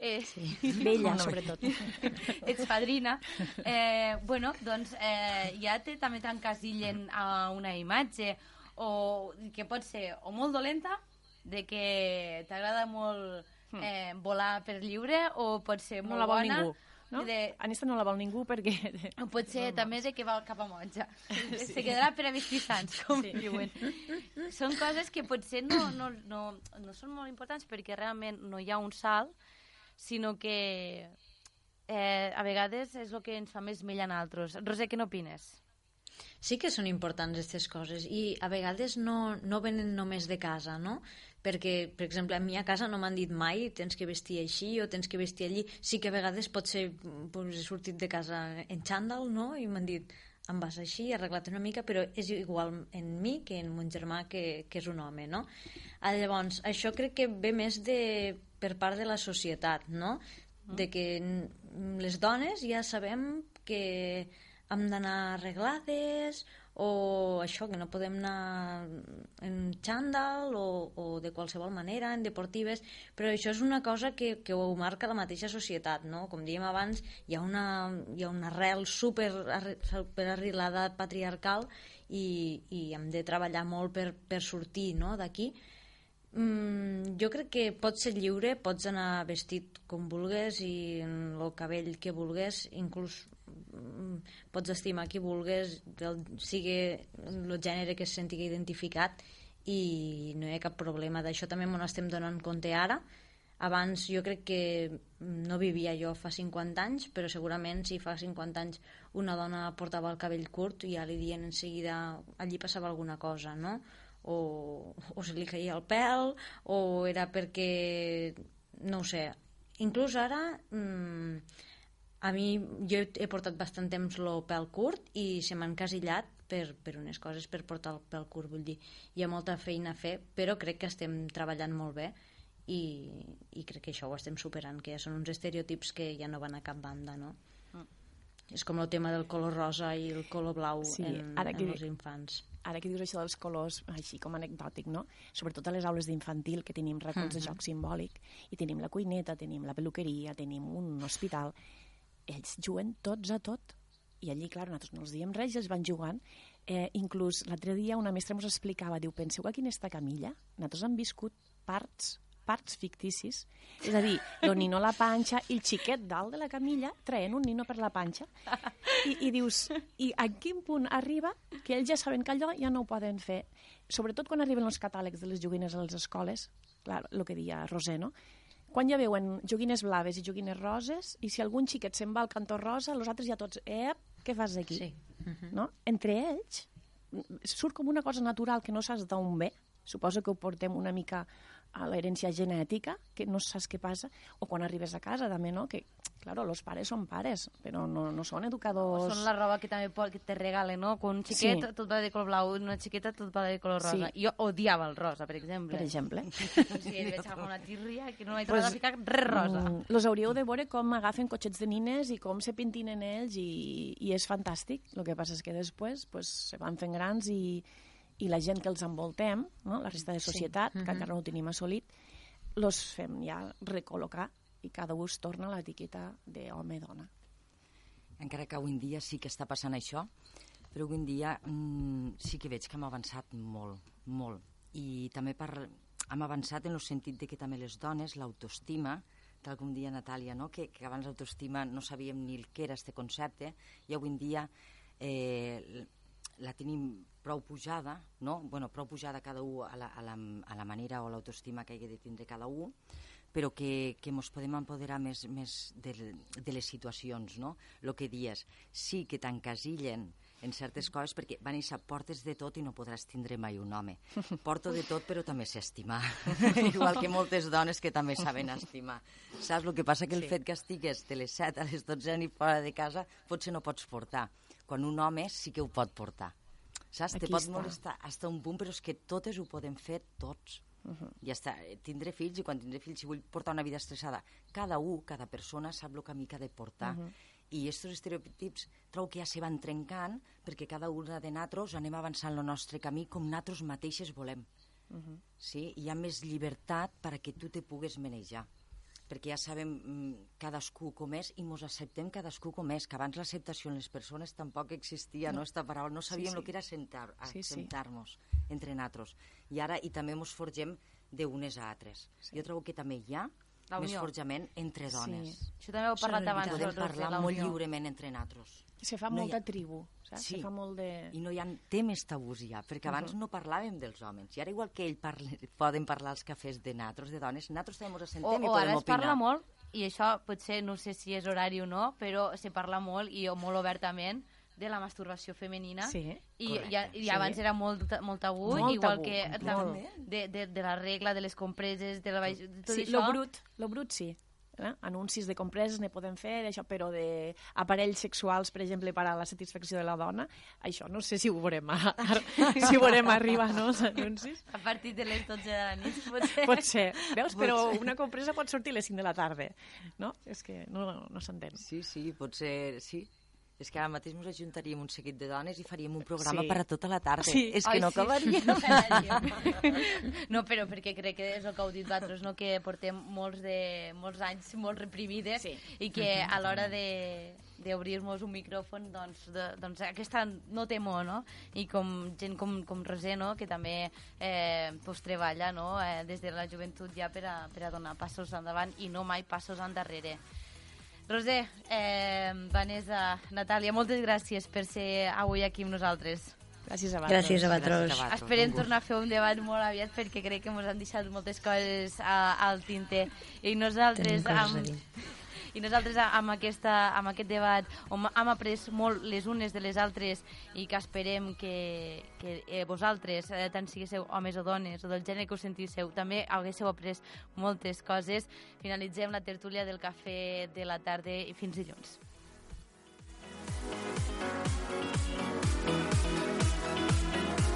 Eh, sí. Vella, no, sobretot. ets fadrina. Eh, bueno, doncs eh, ja te, també t'encasillen a una imatge o que pot ser o molt dolenta, de que t'agrada molt hmm. eh, volar per lliure, o pot ser molt no la bona. No? De... Anista no la vol ningú perquè... Pot ser no, també de que va cap a monja. Sí. Se quedarà per a vestir sants, com sí. diuen. Són coses que potser no, no, no, no són molt importants perquè realment no hi ha un salt, sinó que eh, a vegades és el que ens fa més mella a altres. Roser, què n'opines? Sí que són importants aquestes coses i a vegades no, no venen només de casa, no? perquè, per exemple, a mi a casa no m'han dit mai tens que vestir així o tens que vestir allí. Sí que a vegades pot ser, pues, he sortit de casa en xandall, no?, i m'han dit em vas així, arreglat una mica, però és igual en mi que en mon germà que, que és un home, no? Ah, llavors, això crec que ve més de, per part de la societat, no? De que les dones ja sabem que hem d'anar arreglades o això, que no podem anar en xandall o, o de qualsevol manera, en deportives, però això és una cosa que, que ho marca la mateixa societat, no? Com dèiem abans, hi ha una, hi ha una arrel super, super arrilada patriarcal i, i hem de treballar molt per, per sortir no? d'aquí. Mm, jo crec que pots ser lliure, pots anar vestit com vulgues i el cabell que vulgues, inclús pots estimar qui vulgues, el, sigui el gènere que es senti identificat i no hi ha cap problema. D'això també m'ho estem donant compte ara. Abans jo crec que no vivia jo fa 50 anys, però segurament si fa 50 anys una dona portava el cabell curt i ja li dien en seguida allí passava alguna cosa, no? O, o se li caia el pèl, o era perquè... no ho sé. Inclús ara... Mmm, a mi, jo he portat bastant temps el pèl curt i se m'ha encasillat per, per unes coses, per portar el pèl curt, vull dir, hi ha molta feina a fer, però crec que estem treballant molt bé i, i crec que això ho estem superant, que ja són uns estereotips que ja no van a cap banda, no? Mm. És com el tema del color rosa i el color blau sí, en, ara que, en els infants. Ara que dius això dels colors, així com anecdòtic, no? Sobretot a les aules d'infantil, que tenim racons mm -hmm. de joc simbòlic, i tenim la cuineta, tenim la peluqueria, tenim un hospital, ells juguen tots a tot. I allí, clar, nosaltres no els diem res i els van jugant. Eh, inclús l'altre dia una mestra ens explicava, diu, penseu que aquí en esta camilla nosaltres hem viscut parts parts ficticis, és a dir, el nino a la panxa i el xiquet dalt de la camilla traient un nino per la panxa i, i dius, i a quin punt arriba que ells ja saben que allò ja no ho poden fer, sobretot quan arriben els catàlegs de les joguines a les escoles, clar, el que deia Roser, no? Quan ja veuen joguines blaves i joguines roses, i si algun xiquet se'n va al cantó rosa, els altres ja tots, eh, què fas aquí? Sí. Uh -huh. no? Entre ells, surt com una cosa natural que no saps d'on ve, suposo que ho portem una mica a l'herència genètica, que no saps què passa, o quan arribes a casa també, no? que Claro, los pares són pares, però no, no són educadors... Són la roba que també pot, que te regalen, no? Quan un xiquet Sí. tot va de color blau, una xiqueta tot va de color rosa. Sí. Jo odiava el rosa, per exemple. Per exemple. O sigui, vaig agafar una tirria que no vaig Pues, ficar res rosa. Mm, los hauríeu de veure com agafen cotxets de nines i com se pintinen ells i, i és fantàstic. El que passa és que després pues, se van fent grans i, i la gent que els envoltem, no? la resta de societat, sí. que encara no ho tenim assolit, los fem ja recol·locar i cada un es torna a l'etiqueta d'home-dona. encara que avui en dia sí que està passant això, però avui en dia mm, sí que veig que hem avançat molt, molt. I també per, hem avançat en el sentit de que també les dones, l'autoestima, tal com dia Natàlia, no? que, que abans l'autoestima no sabíem ni el que era este concepte, i avui en dia eh, la tenim prou pujada, no? bueno, prou pujada cada un a la, a la, a la manera o l'autoestima que hagi de tindre cada un, però que, que ens podem empoderar més, més de, de les situacions, no? El que dies, sí que t'encasillen en certes coses perquè van néixer portes de tot i no podràs tindre mai un home. Porto de tot però també sé estimar. Igual que moltes dones que també saben estimar. Saps? El que passa que el Sí. fet que estigues de les 7 a les 12 ni fora de casa potser no pots portar. Quan un home sí que ho pot portar. Saps? Aquí Te pot està. molestar fins a un punt, però és que totes ho podem fer tots. Uh -huh. Ja està, eh, tindré fills i quan tindré fills si vull portar una vida estressada. Cada un, cada persona sap el camí que ha de portar. Uh -huh. I aquests estereotips trobo que ja se van trencant perquè cada una de nosaltres anem avançant el nostre camí com nosaltres mateixes volem. Uh -huh. sí? Hi ha més llibertat perquè tu te pugues manejar perquè ja sabem mm, cadascú com és i mos acceptem cadascú com és, que abans l'acceptació en les persones tampoc existia, no, esta paraula, no sabíem sí. el que era acceptar- Sí, sí. acceptar-nos entre nosaltres. I ara, i també mos forgem d'unes a altres. Jo trobo que també hi ha més forjament entre dones. Sí. Això també ho he parlat abans. Podem parlar la molt lliurement entre nosaltres. Se fa No molta ha- tribu, saps? Sí. Se fa molt de... I no hi ha temes tabús ja, perquè abans no parlàvem dels homes. I ara, igual que ell parle, poden parlar als cafès de nosaltres, de dones, nosaltres també ens O, assentem i o podem ara es opinar. parla molt, i això potser no sé si és horari o no, però se parla molt i molt obertament de la masturbació femenina. Sí, I, correcte. i Sí. abans era molt, molt tabú, Molt igual tabú, que molt. de, de, de la regla, de les compreses, de la baix... de tot sí, això. lo brut, lo brut sí. Eh? Anuncis de compreses ne podem fer, això, però de aparells sexuals, per exemple, per a la satisfacció de la dona, això no sé si ho veurem, a, a, si ho veurem arribar, no, els anuncis. A partir de les 12 de la nit, potser. Pot ser, veus? Però una compresa pot sortir a les 5 de la tarda, no? És que no, no s'entén. Sí, sí, potser sí. És que ara mateix ens ajuntaríem un seguit de dones i faríem un programa Sí. per a tota la tarda. Sí. És que Ai, no sí. acabaria. No, però perquè crec que és el que heu dit vosaltres, no? que portem molts, de, molts anys molt reprimides Sí. i que a l'hora de d'obrir-nos un micròfon, doncs, de, doncs aquesta no té por, no? I com gent com, com Roser, no? que també eh, pues, treballa no? eh, des de la joventut ja per a, per a donar passos endavant i no mai passos endarrere. Roser, eh, Vanessa, Natàlia, moltes gràcies per ser avui aquí amb nosaltres. Gràcies a vosaltres. Gràcies a Gràcies vosaltres. a vosaltres. Esperem tornar a fer un debat molt aviat perquè crec que ens han deixat moltes coses a, al tinter. I nosaltres, Tenim coses a amb, dir i nosaltres amb, aquesta, amb aquest debat on hem après molt les unes de les altres i que esperem que, que eh, vosaltres, eh, tant siguéssiu homes o dones o del gènere que us sentísseu, també haguéssiu après moltes coses. Finalitzem la tertúlia del cafè de la tarda i fins dilluns. Thank you.